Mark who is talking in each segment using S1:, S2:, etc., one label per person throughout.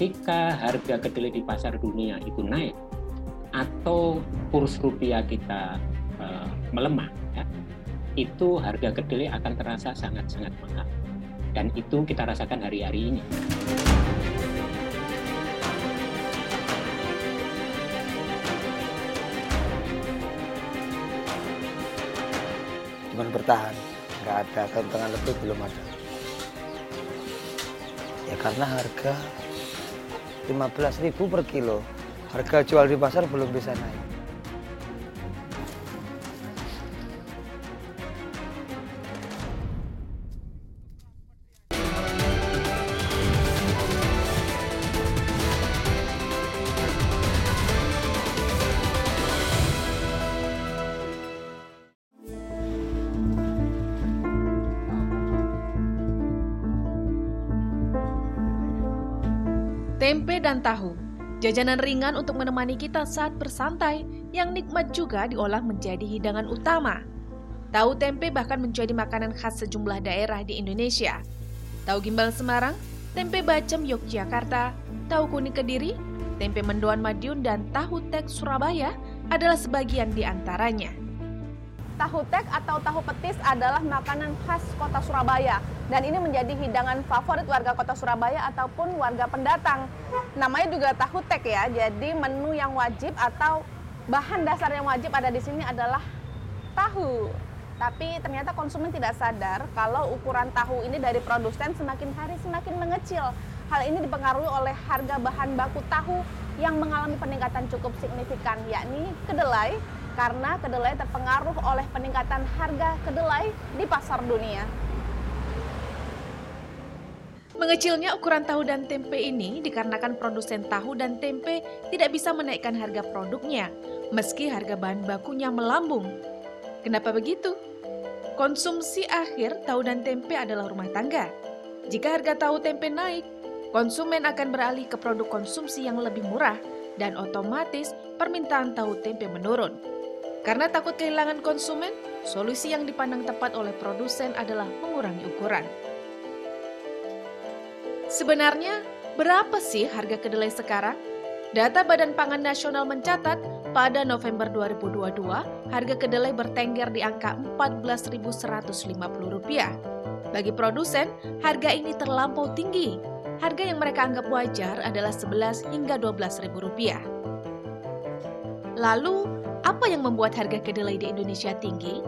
S1: ketika harga kedelai di pasar dunia itu naik atau kurs rupiah kita uh, melemah, ya, itu harga kedelai akan terasa sangat-sangat mahal. Dan itu kita rasakan hari-hari ini.
S2: Cuman bertahan, nggak ada keuntungan lebih belum ada. Ya karena harga 15.000 per kilo, harga jual di pasar belum bisa naik.
S3: Tempe dan tahu, jajanan ringan untuk menemani kita saat bersantai yang nikmat juga diolah menjadi hidangan utama. Tahu tempe bahkan menjadi makanan khas sejumlah daerah di Indonesia. Tahu gimbal Semarang, tempe bacem Yogyakarta, tahu kuning Kediri, tempe mendoan Madiun dan tahu tek Surabaya adalah sebagian di antaranya.
S4: Tahu tek atau tahu petis adalah makanan khas kota Surabaya dan ini menjadi hidangan favorit warga kota Surabaya ataupun warga pendatang. Namanya juga tahu tek ya, jadi menu yang wajib atau bahan dasar yang wajib ada di sini adalah tahu. Tapi ternyata konsumen tidak sadar kalau ukuran tahu ini dari produsen semakin hari semakin mengecil. Hal ini dipengaruhi oleh harga bahan baku tahu yang mengalami peningkatan cukup signifikan, yakni kedelai, karena kedelai terpengaruh oleh peningkatan harga kedelai di pasar dunia.
S3: Mengecilnya ukuran tahu dan tempe ini dikarenakan produsen tahu dan tempe tidak bisa menaikkan harga produknya, meski harga bahan bakunya melambung. Kenapa begitu? Konsumsi akhir tahu dan tempe adalah rumah tangga. Jika harga tahu tempe naik, konsumen akan beralih ke produk konsumsi yang lebih murah dan otomatis permintaan tahu tempe menurun. Karena takut kehilangan konsumen, solusi yang dipandang tepat oleh produsen adalah mengurangi ukuran. Sebenarnya, berapa sih harga kedelai sekarang? Data Badan Pangan Nasional mencatat, pada November 2022, harga kedelai bertengger di angka Rp14.150. Bagi produsen, harga ini terlampau tinggi. Harga yang mereka anggap wajar adalah 11 hingga Rp12.000. Lalu, apa yang membuat harga kedelai di Indonesia tinggi?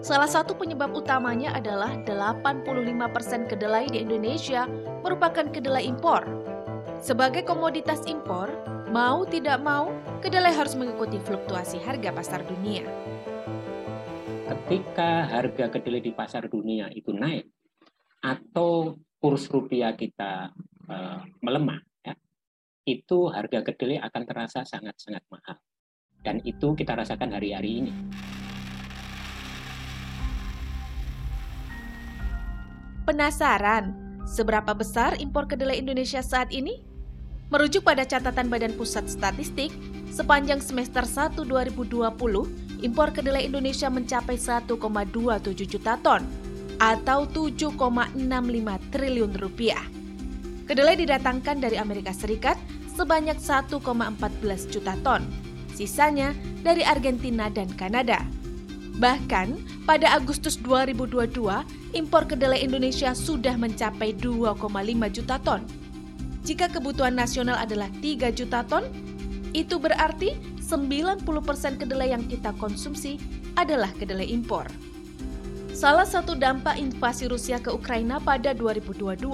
S3: Salah satu penyebab utamanya adalah 85% kedelai di Indonesia merupakan kedelai impor. Sebagai komoditas impor, mau tidak mau, kedelai harus mengikuti fluktuasi harga pasar dunia.
S1: Ketika harga kedelai di pasar dunia itu naik atau kurs rupiah kita uh, melemah, ya, itu harga kedelai akan terasa sangat-sangat mahal. Dan itu kita rasakan hari-hari ini.
S3: Penasaran seberapa besar impor kedelai Indonesia saat ini? Merujuk pada catatan Badan Pusat Statistik, sepanjang semester 1 2020, impor kedelai Indonesia mencapai 1,27 juta ton atau 7,65 triliun rupiah. Kedelai didatangkan dari Amerika Serikat sebanyak 1,14 juta ton sisanya dari Argentina dan Kanada. Bahkan, pada Agustus 2022, impor kedelai Indonesia sudah mencapai 2,5 juta ton. Jika kebutuhan nasional adalah 3 juta ton, itu berarti 90% kedelai yang kita konsumsi adalah kedelai impor. Salah satu dampak invasi Rusia ke Ukraina pada 2022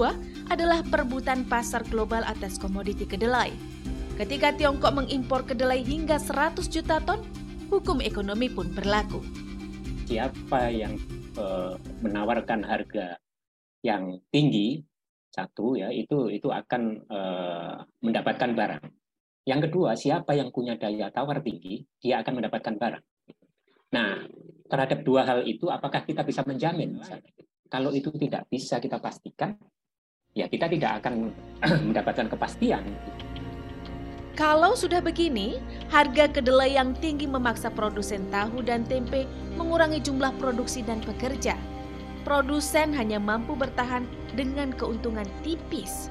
S3: adalah perebutan pasar global atas komoditi kedelai. Ketika Tiongkok mengimpor kedelai hingga 100 juta ton, hukum ekonomi pun berlaku.
S1: Siapa yang e, menawarkan harga yang tinggi satu ya itu itu akan e, mendapatkan barang. Yang kedua, siapa yang punya daya tawar tinggi, dia akan mendapatkan barang. Nah, terhadap dua hal itu apakah kita bisa menjamin misalnya? Kalau itu tidak bisa kita pastikan, ya kita tidak akan mendapatkan kepastian.
S3: Kalau sudah begini, harga kedelai yang tinggi memaksa produsen tahu dan tempe mengurangi jumlah produksi dan pekerja. Produsen hanya mampu bertahan dengan keuntungan tipis.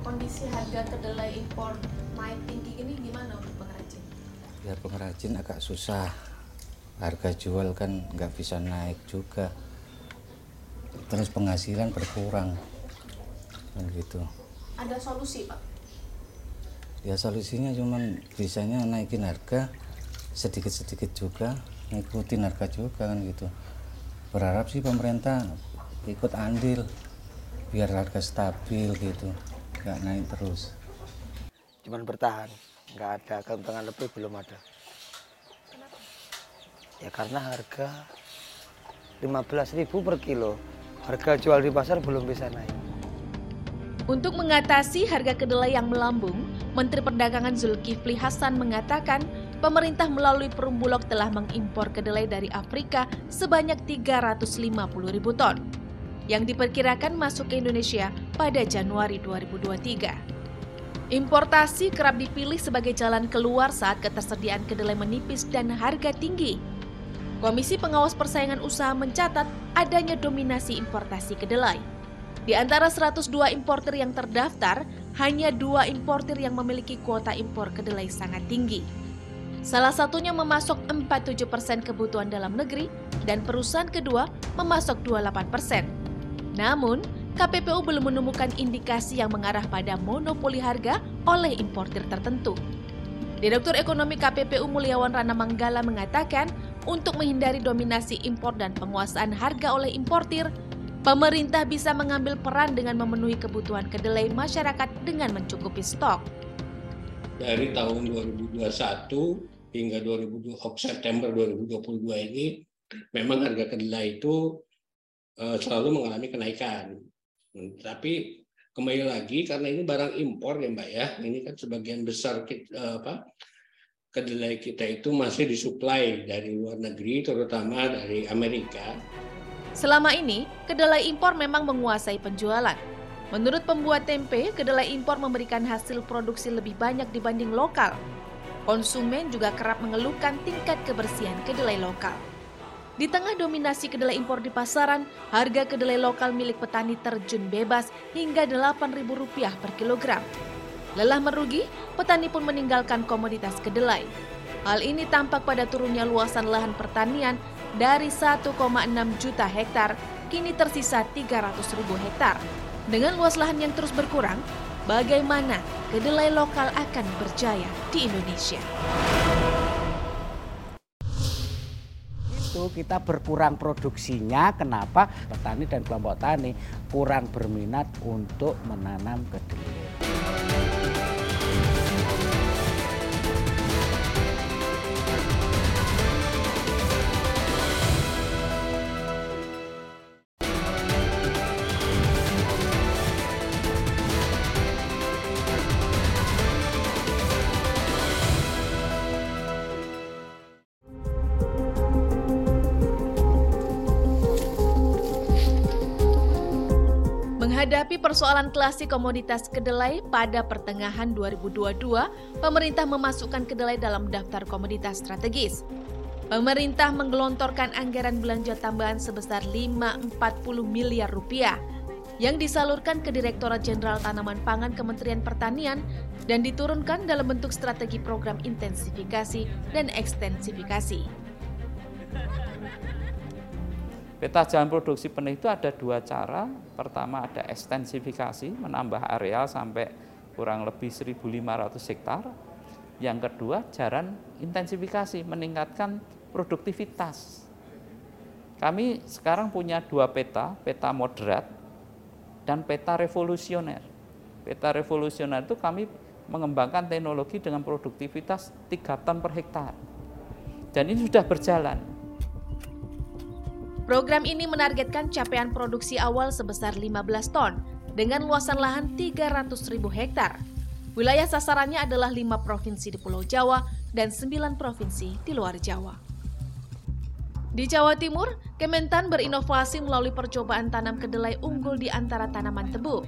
S3: kondisi harga kedelai impor naik tinggi ini gimana untuk pengrajin?
S5: Ya pengrajin agak susah. Harga jual kan nggak bisa naik juga. Terus penghasilan berkurang. Kan gitu.
S3: Ada solusi, Pak?
S5: Ya solusinya cuman bisanya naikin harga sedikit-sedikit juga, ngikutin harga juga kan gitu. Berharap sih pemerintah ikut andil biar harga stabil gitu nggak naik terus.
S2: Cuman bertahan nggak ada keuntungan lebih belum ada. Ya karena harga 15.000 per kilo harga jual di pasar belum bisa naik
S3: untuk mengatasi harga kedelai yang melambung Menteri Perdagangan Zulkifli Hasan mengatakan pemerintah melalui Perum Bulog telah mengimpor kedelai dari Afrika sebanyak 350 ribu ton yang diperkirakan masuk ke Indonesia pada Januari 2023. Importasi kerap dipilih sebagai jalan keluar saat ketersediaan kedelai menipis dan harga tinggi. Komisi Pengawas Persaingan Usaha mencatat adanya dominasi importasi kedelai. Di antara 102 importer yang terdaftar, hanya dua importer yang memiliki kuota impor kedelai sangat tinggi. Salah satunya memasok 47 persen kebutuhan dalam negeri dan perusahaan kedua memasok 28 persen. Namun, KPPU belum menemukan indikasi yang mengarah pada monopoli harga oleh importir tertentu. Direktur Ekonomi KPPU Mulyawan Rana Manggala mengatakan, untuk menghindari dominasi impor dan penguasaan harga oleh importir, pemerintah bisa mengambil peran dengan memenuhi kebutuhan kedelai masyarakat dengan mencukupi stok.
S6: Dari tahun 2021 hingga 2020, September 2022 ini, memang harga kedelai itu Eh, selalu mengalami kenaikan. Hmm, tapi kembali lagi karena ini barang impor ya Mbak ya, ini kan sebagian besar kita, eh, apa, kedelai kita itu masih disuplai dari luar negeri, terutama dari Amerika.
S3: Selama ini, kedelai impor memang menguasai penjualan. Menurut pembuat tempe, kedelai impor memberikan hasil produksi lebih banyak dibanding lokal. Konsumen juga kerap mengeluhkan tingkat kebersihan kedelai lokal. Di tengah dominasi kedelai impor di pasaran, harga kedelai lokal milik petani terjun bebas hingga Rp8.000 per kilogram. Lelah merugi, petani pun meninggalkan komoditas kedelai. Hal ini tampak pada turunnya luasan lahan pertanian dari 1,6 juta hektar kini tersisa 300 ribu hektar. Dengan luas lahan yang terus berkurang, bagaimana kedelai lokal akan berjaya di Indonesia?
S7: itu kita berkurang produksinya. Kenapa? Petani dan kelompok tani kurang berminat untuk menanam kedelai.
S3: Persoalan klasik komoditas kedelai pada pertengahan 2022, pemerintah memasukkan kedelai dalam daftar komoditas strategis. Pemerintah menggelontorkan anggaran belanja tambahan sebesar 540 miliar rupiah yang disalurkan ke Direktorat Jenderal Tanaman Pangan Kementerian Pertanian dan diturunkan dalam bentuk strategi program intensifikasi dan ekstensifikasi.
S8: Peta jalan produksi benih itu ada dua cara. Pertama ada ekstensifikasi, menambah areal sampai kurang lebih 1.500 hektar. Yang kedua jalan intensifikasi, meningkatkan produktivitas. Kami sekarang punya dua peta, peta moderat dan peta revolusioner. Peta revolusioner itu kami mengembangkan teknologi dengan produktivitas 3 ton per hektar. Dan ini sudah berjalan
S3: Program ini menargetkan capaian produksi awal sebesar 15 ton dengan luasan lahan 300 ribu hektar. Wilayah sasarannya adalah lima provinsi di Pulau Jawa dan sembilan provinsi di luar Jawa. Di Jawa Timur, Kementan berinovasi melalui percobaan tanam kedelai unggul di antara tanaman tebu.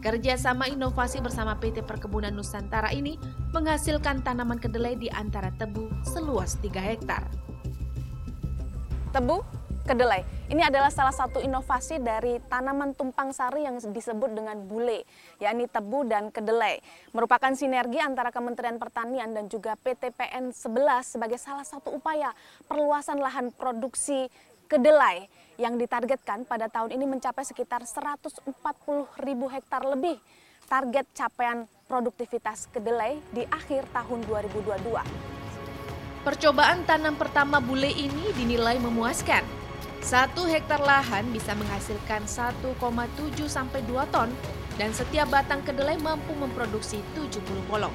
S3: Kerjasama inovasi bersama PT Perkebunan Nusantara ini menghasilkan tanaman kedelai di antara tebu seluas 3 hektar.
S4: Tebu kedelai. Ini adalah salah satu inovasi dari tanaman tumpang sari yang disebut dengan bule, yakni tebu dan kedelai. Merupakan sinergi antara Kementerian Pertanian dan juga PTPN 11 sebagai salah satu upaya perluasan lahan produksi kedelai yang ditargetkan pada tahun ini mencapai sekitar 140 ribu hektar lebih target capaian produktivitas kedelai di akhir tahun 2022.
S3: Percobaan tanam pertama bule ini dinilai memuaskan. Satu hektar lahan bisa menghasilkan 1,7 sampai 2 ton dan setiap batang kedelai mampu memproduksi 70 bolong.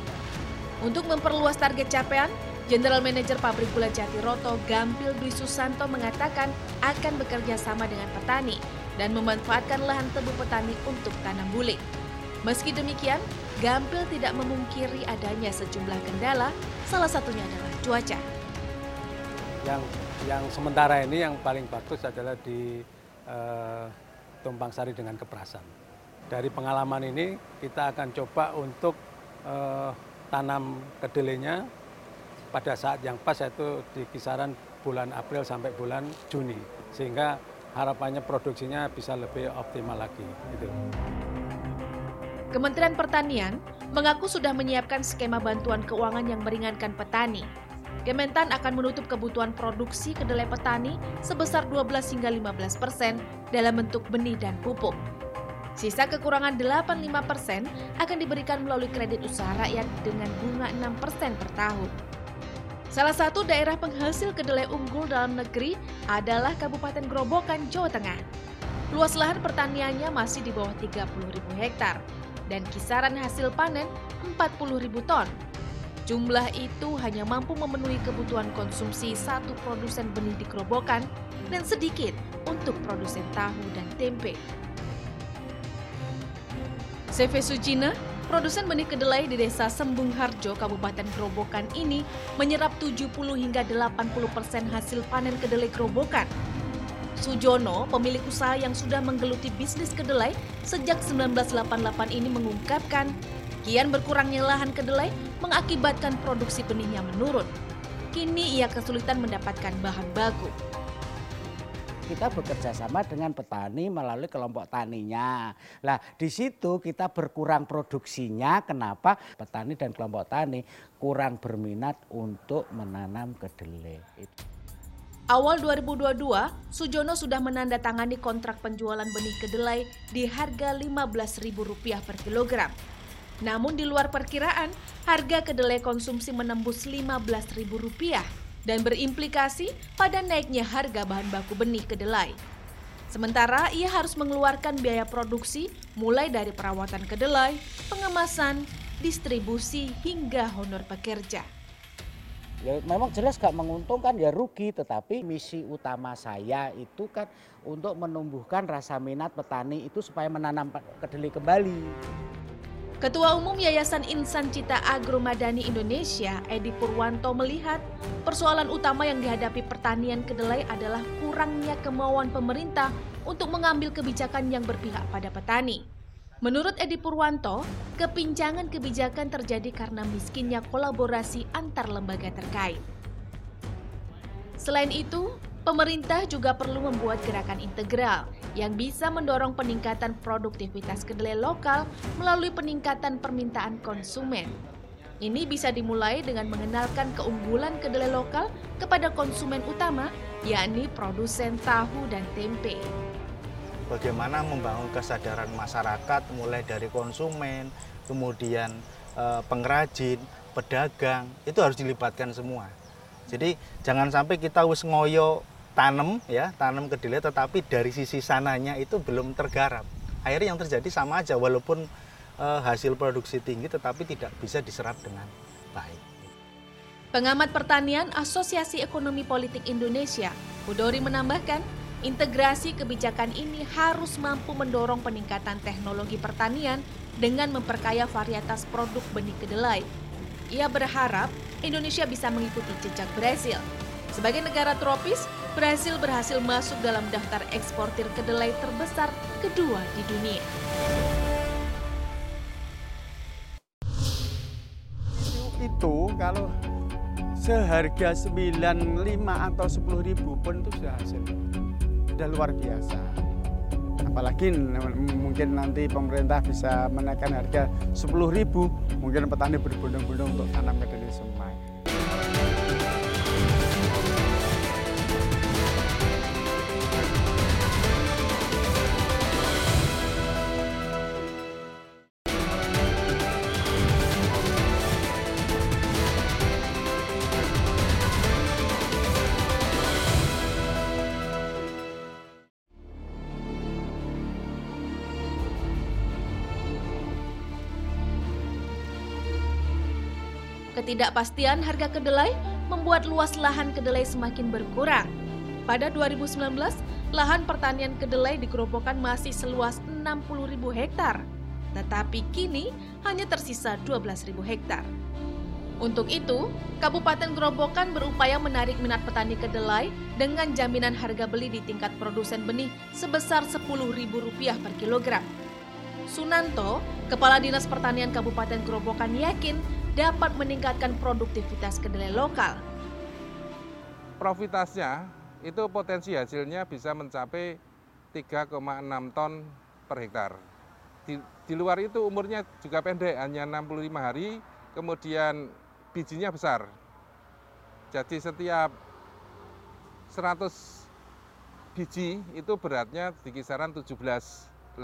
S3: Untuk memperluas target capaian, General Manager Pabrik Gula Jatiroto Gampil Dwi Susanto mengatakan akan bekerja sama dengan petani dan memanfaatkan lahan tebu petani untuk tanam bule. Meski demikian, Gampil tidak memungkiri adanya sejumlah kendala, salah satunya adalah cuaca.
S9: Yang yang sementara ini yang paling bagus adalah di uh, tumpang sari dengan keperasan. Dari pengalaman ini kita akan coba untuk uh, tanam kedelainya pada saat yang pas yaitu di kisaran bulan April sampai bulan Juni sehingga harapannya produksinya bisa lebih optimal lagi. Gitu.
S3: Kementerian Pertanian mengaku sudah menyiapkan skema bantuan keuangan yang meringankan petani Kementan akan menutup kebutuhan produksi kedelai petani sebesar 12 hingga 15 persen dalam bentuk benih dan pupuk. Sisa kekurangan 85 persen akan diberikan melalui kredit usaha rakyat dengan bunga 6 persen per tahun. Salah satu daerah penghasil kedelai unggul dalam negeri adalah Kabupaten Grobogan, Jawa Tengah. Luas lahan pertaniannya masih di bawah 30 ribu hektar dan kisaran hasil panen 40 ribu ton Jumlah itu hanya mampu memenuhi kebutuhan konsumsi satu produsen benih di Kerobokan dan sedikit untuk produsen tahu dan tempe. CV Sujina, produsen benih kedelai di desa Sembung Harjo, Kabupaten Kerobokan ini menyerap 70 hingga 80 persen hasil panen kedelai Kerobokan. Sujono, pemilik usaha yang sudah menggeluti bisnis kedelai sejak 1988 ini mengungkapkan Kian berkurangnya lahan kedelai mengakibatkan produksi benihnya menurun. Kini ia kesulitan mendapatkan bahan baku.
S7: Kita bekerja sama dengan petani melalui kelompok taninya. Lah di situ kita berkurang produksinya. Kenapa? Petani dan kelompok tani kurang berminat untuk menanam kedelai.
S3: Awal 2022, Sujono sudah menandatangani kontrak penjualan benih kedelai di harga Rp15.000 per kilogram. Namun di luar perkiraan, harga kedelai konsumsi menembus Rp15.000 dan berimplikasi pada naiknya harga bahan baku benih kedelai. Sementara ia harus mengeluarkan biaya produksi mulai dari perawatan kedelai, pengemasan, distribusi hingga honor pekerja.
S7: Ya memang jelas gak menguntungkan ya rugi tetapi misi utama saya itu kan untuk menumbuhkan rasa minat petani itu supaya menanam kedelai kembali.
S3: Ketua Umum Yayasan Insan Cita Agro Madani Indonesia, Edi Purwanto melihat persoalan utama yang dihadapi pertanian kedelai adalah kurangnya kemauan pemerintah untuk mengambil kebijakan yang berpihak pada petani. Menurut Edi Purwanto, kepincangan kebijakan terjadi karena miskinnya kolaborasi antar lembaga terkait. Selain itu, pemerintah juga perlu membuat gerakan integral yang bisa mendorong peningkatan produktivitas kedelai lokal melalui peningkatan permintaan konsumen. Ini bisa dimulai dengan mengenalkan keunggulan kedelai lokal kepada konsumen utama, yakni produsen tahu dan tempe.
S10: Bagaimana membangun kesadaran masyarakat mulai dari konsumen, kemudian eh, pengrajin, pedagang, itu harus dilibatkan semua. Jadi jangan sampai kita wis ngoyo tanam ya tanam kedelai tetapi dari sisi sananya itu belum tergarap akhirnya yang terjadi sama aja walaupun e, hasil produksi tinggi tetapi tidak bisa diserap dengan baik
S3: Pengamat pertanian Asosiasi Ekonomi Politik Indonesia, Budori menambahkan, integrasi kebijakan ini harus mampu mendorong peningkatan teknologi pertanian dengan memperkaya varietas produk benih kedelai. Ia berharap Indonesia bisa mengikuti jejak Brasil. Sebagai negara tropis, Brasil berhasil masuk dalam daftar eksportir kedelai terbesar kedua di dunia.
S11: Itu kalau seharga 95 atau 10 ribu pun itu sudah hasil. sudah luar biasa. Apalagi mungkin nanti pemerintah bisa menaikkan harga 10.000, mungkin petani berbondong-bondong untuk tanam kedelai semai.
S3: Ketidakpastian harga kedelai membuat luas lahan kedelai semakin berkurang. Pada 2019, lahan pertanian kedelai di Gerobokan masih seluas 60.000 hektar, tetapi kini hanya tersisa 12.000 hektar. Untuk itu, Kabupaten Gerobokan berupaya menarik minat petani kedelai dengan jaminan harga beli di tingkat produsen benih sebesar Rp10.000 per kilogram. Sunanto, Kepala Dinas Pertanian Kabupaten Gerobokan yakin dapat meningkatkan produktivitas kedelai lokal.
S12: Profitasnya itu potensi hasilnya bisa mencapai 3,6 ton per hektar. Di, di luar itu umurnya juga pendek, hanya 65 hari, kemudian bijinya besar. Jadi setiap 100 biji itu beratnya di kisaran 17-18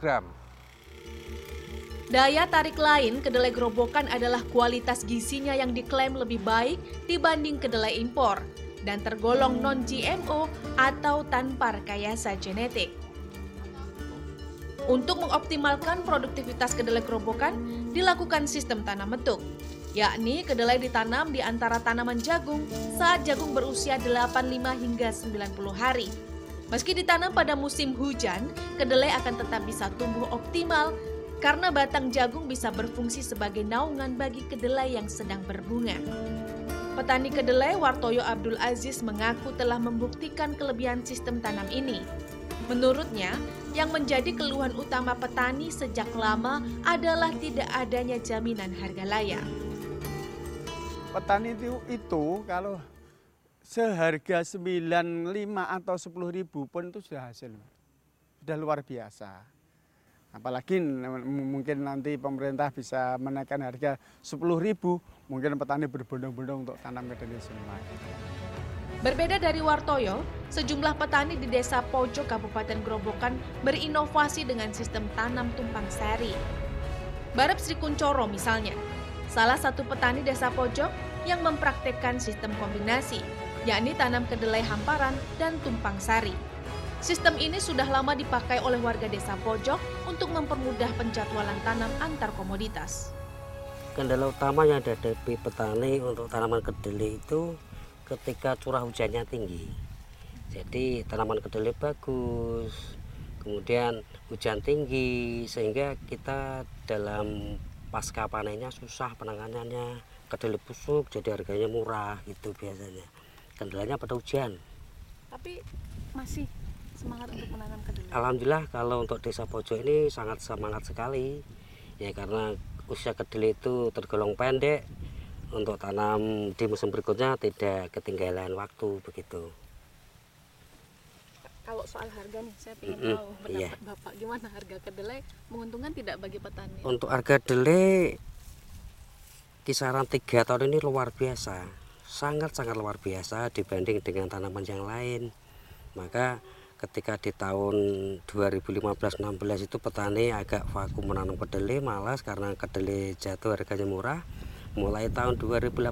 S12: gram.
S3: Daya tarik lain kedelai gerobokan adalah kualitas gizinya yang diklaim lebih baik dibanding kedelai impor dan tergolong non-GMO atau tanpa rekayasa genetik. Untuk mengoptimalkan produktivitas kedelai gerobokan, dilakukan sistem tanam metuk, yakni kedelai ditanam di antara tanaman jagung saat jagung berusia 85 hingga 90 hari. Meski ditanam pada musim hujan, kedelai akan tetap bisa tumbuh optimal karena batang jagung bisa berfungsi sebagai naungan bagi kedelai yang sedang berbunga. Petani kedelai Wartoyo Abdul Aziz mengaku telah membuktikan kelebihan sistem tanam ini. Menurutnya, yang menjadi keluhan utama petani sejak lama adalah tidak adanya jaminan harga layak.
S11: Petani itu, itu kalau seharga 95 atau 10 ribu pun itu sudah hasil. Sudah luar biasa apalagi mungkin nanti pemerintah bisa menaikkan harga 10.000 mungkin petani berbondong-bondong untuk tanam kedelai semai.
S3: Berbeda dari Wartoyo, sejumlah petani di desa Pojok Kabupaten Grobogan berinovasi dengan sistem tanam tumpang sari. Barep Sri Kuncoro misalnya, salah satu petani desa Pojok yang mempraktekkan sistem kombinasi, yakni tanam kedelai hamparan dan tumpang sari. Sistem ini sudah lama dipakai oleh warga desa Pojok untuk mempermudah penjadwalan tanam antar komoditas.
S13: Kendala utama yang dihadapi petani untuk tanaman kedelai itu ketika curah hujannya tinggi. Jadi tanaman kedelai bagus, kemudian hujan tinggi sehingga kita dalam pasca panennya susah penanganannya, kedelai busuk jadi harganya murah gitu biasanya. Kendalanya pada hujan.
S4: Tapi masih semangat untuk menanam kedelai?
S13: Alhamdulillah kalau untuk desa pojok ini sangat semangat sekali ya karena usia kedelai itu tergolong pendek untuk tanam di musim berikutnya tidak ketinggalan waktu begitu.
S4: Kalau soal harga nih, saya ingin mm -hmm. tahu pendapat yeah. Bapak gimana harga kedelai menguntungkan tidak bagi petani?
S13: Untuk harga kedelai kisaran tiga tahun ini luar biasa, sangat-sangat luar biasa dibanding dengan tanaman yang lain. Maka ketika di tahun 2015-16 itu petani agak vakum menanam kedelai malas karena kedelai jatuh harganya murah mulai tahun 2018,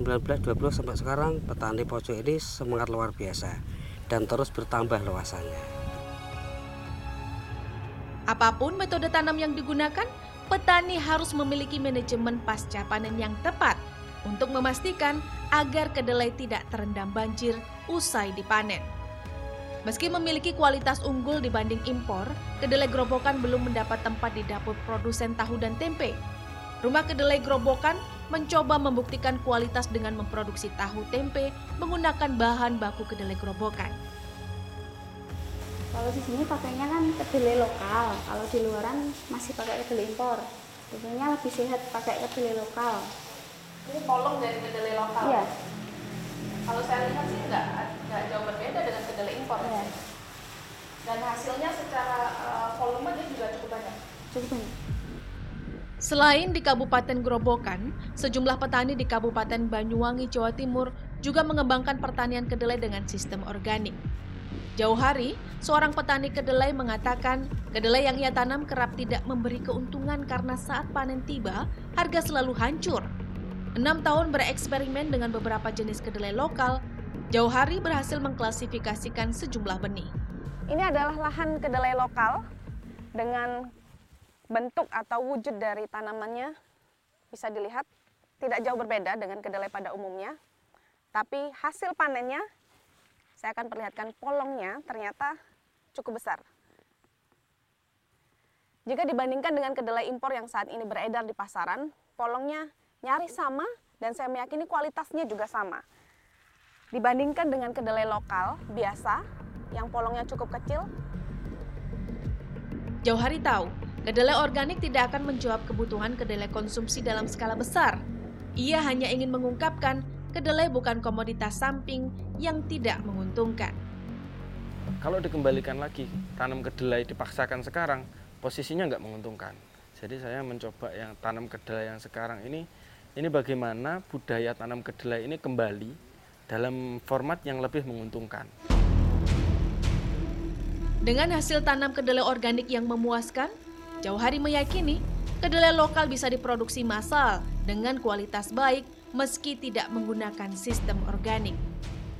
S13: 19, 20 sampai sekarang petani pojok ini semangat luar biasa dan terus bertambah luasannya
S3: apa pun metode tanam yang digunakan petani harus memiliki manajemen pasca panen yang tepat untuk memastikan agar kedelai tidak terendam banjir usai dipanen. Meski memiliki kualitas unggul dibanding impor, kedelai gerobokan belum mendapat tempat di dapur produsen tahu dan tempe. Rumah kedelai gerobokan mencoba membuktikan kualitas dengan memproduksi tahu tempe menggunakan bahan baku kedelai gerobokan.
S14: Kalau di sini pakainya kan kedelai lokal, kalau di luaran masih pakai kedelai impor. Tentunya lebih sehat pakai kedelai lokal.
S4: Ini polong dari kedelai lokal?
S14: Iya.
S4: Kalau saya lihat sih enggak nggak jauh berbeda dengan kedelai impor. Ya. Dan hasilnya secara uh, volume dia juga cukup banyak.
S14: Cukup banyak.
S3: Selain di Kabupaten Grobogan, sejumlah petani di Kabupaten Banyuwangi, Jawa Timur juga mengembangkan pertanian kedelai dengan sistem organik. Jauh hari, seorang petani kedelai mengatakan kedelai yang ia tanam kerap tidak memberi keuntungan karena saat panen tiba, harga selalu hancur. Enam tahun bereksperimen dengan beberapa jenis kedelai lokal, Jauh hari berhasil mengklasifikasikan sejumlah benih.
S4: Ini adalah lahan kedelai lokal dengan bentuk atau wujud dari tanamannya bisa dilihat tidak jauh berbeda dengan kedelai pada umumnya. Tapi hasil panennya, saya akan perlihatkan polongnya ternyata cukup besar. Jika dibandingkan dengan kedelai impor yang saat ini beredar di pasaran, polongnya nyaris sama dan saya meyakini kualitasnya juga sama. Dibandingkan dengan kedelai lokal biasa yang polongnya cukup kecil.
S3: Jauh hari tahu, Kedelai organik tidak akan menjawab kebutuhan kedelai konsumsi dalam skala besar. Ia hanya ingin mengungkapkan kedelai bukan komoditas samping yang tidak menguntungkan.
S15: Kalau dikembalikan lagi, tanam kedelai dipaksakan sekarang, posisinya nggak menguntungkan. Jadi saya mencoba yang tanam kedelai yang sekarang ini, ini bagaimana budaya tanam kedelai ini kembali dalam format yang lebih menguntungkan.
S3: Dengan hasil tanam kedelai organik yang memuaskan, Jauh Hari meyakini kedelai lokal bisa diproduksi massal dengan kualitas baik meski tidak menggunakan sistem organik.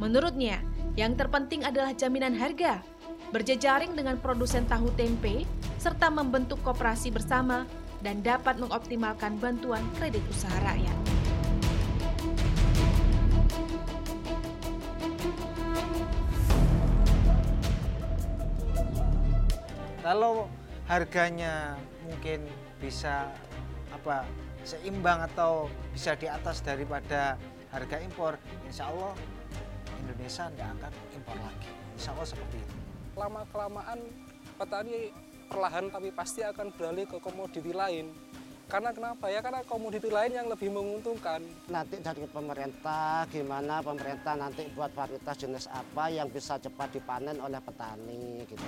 S3: Menurutnya, yang terpenting adalah jaminan harga, berjejaring dengan produsen tahu tempe, serta membentuk koperasi bersama dan dapat mengoptimalkan bantuan kredit usaha rakyat.
S2: Kalau harganya mungkin bisa apa seimbang atau bisa di atas daripada harga impor, insya Allah Indonesia tidak akan impor lagi. Insya Allah seperti itu.
S16: Lama kelamaan petani perlahan tapi pasti akan beralih ke komoditi lain. Karena kenapa ya? Karena komoditi lain yang lebih menguntungkan.
S17: Nanti dari pemerintah, gimana pemerintah nanti buat varietas jenis apa yang bisa cepat dipanen oleh petani gitu.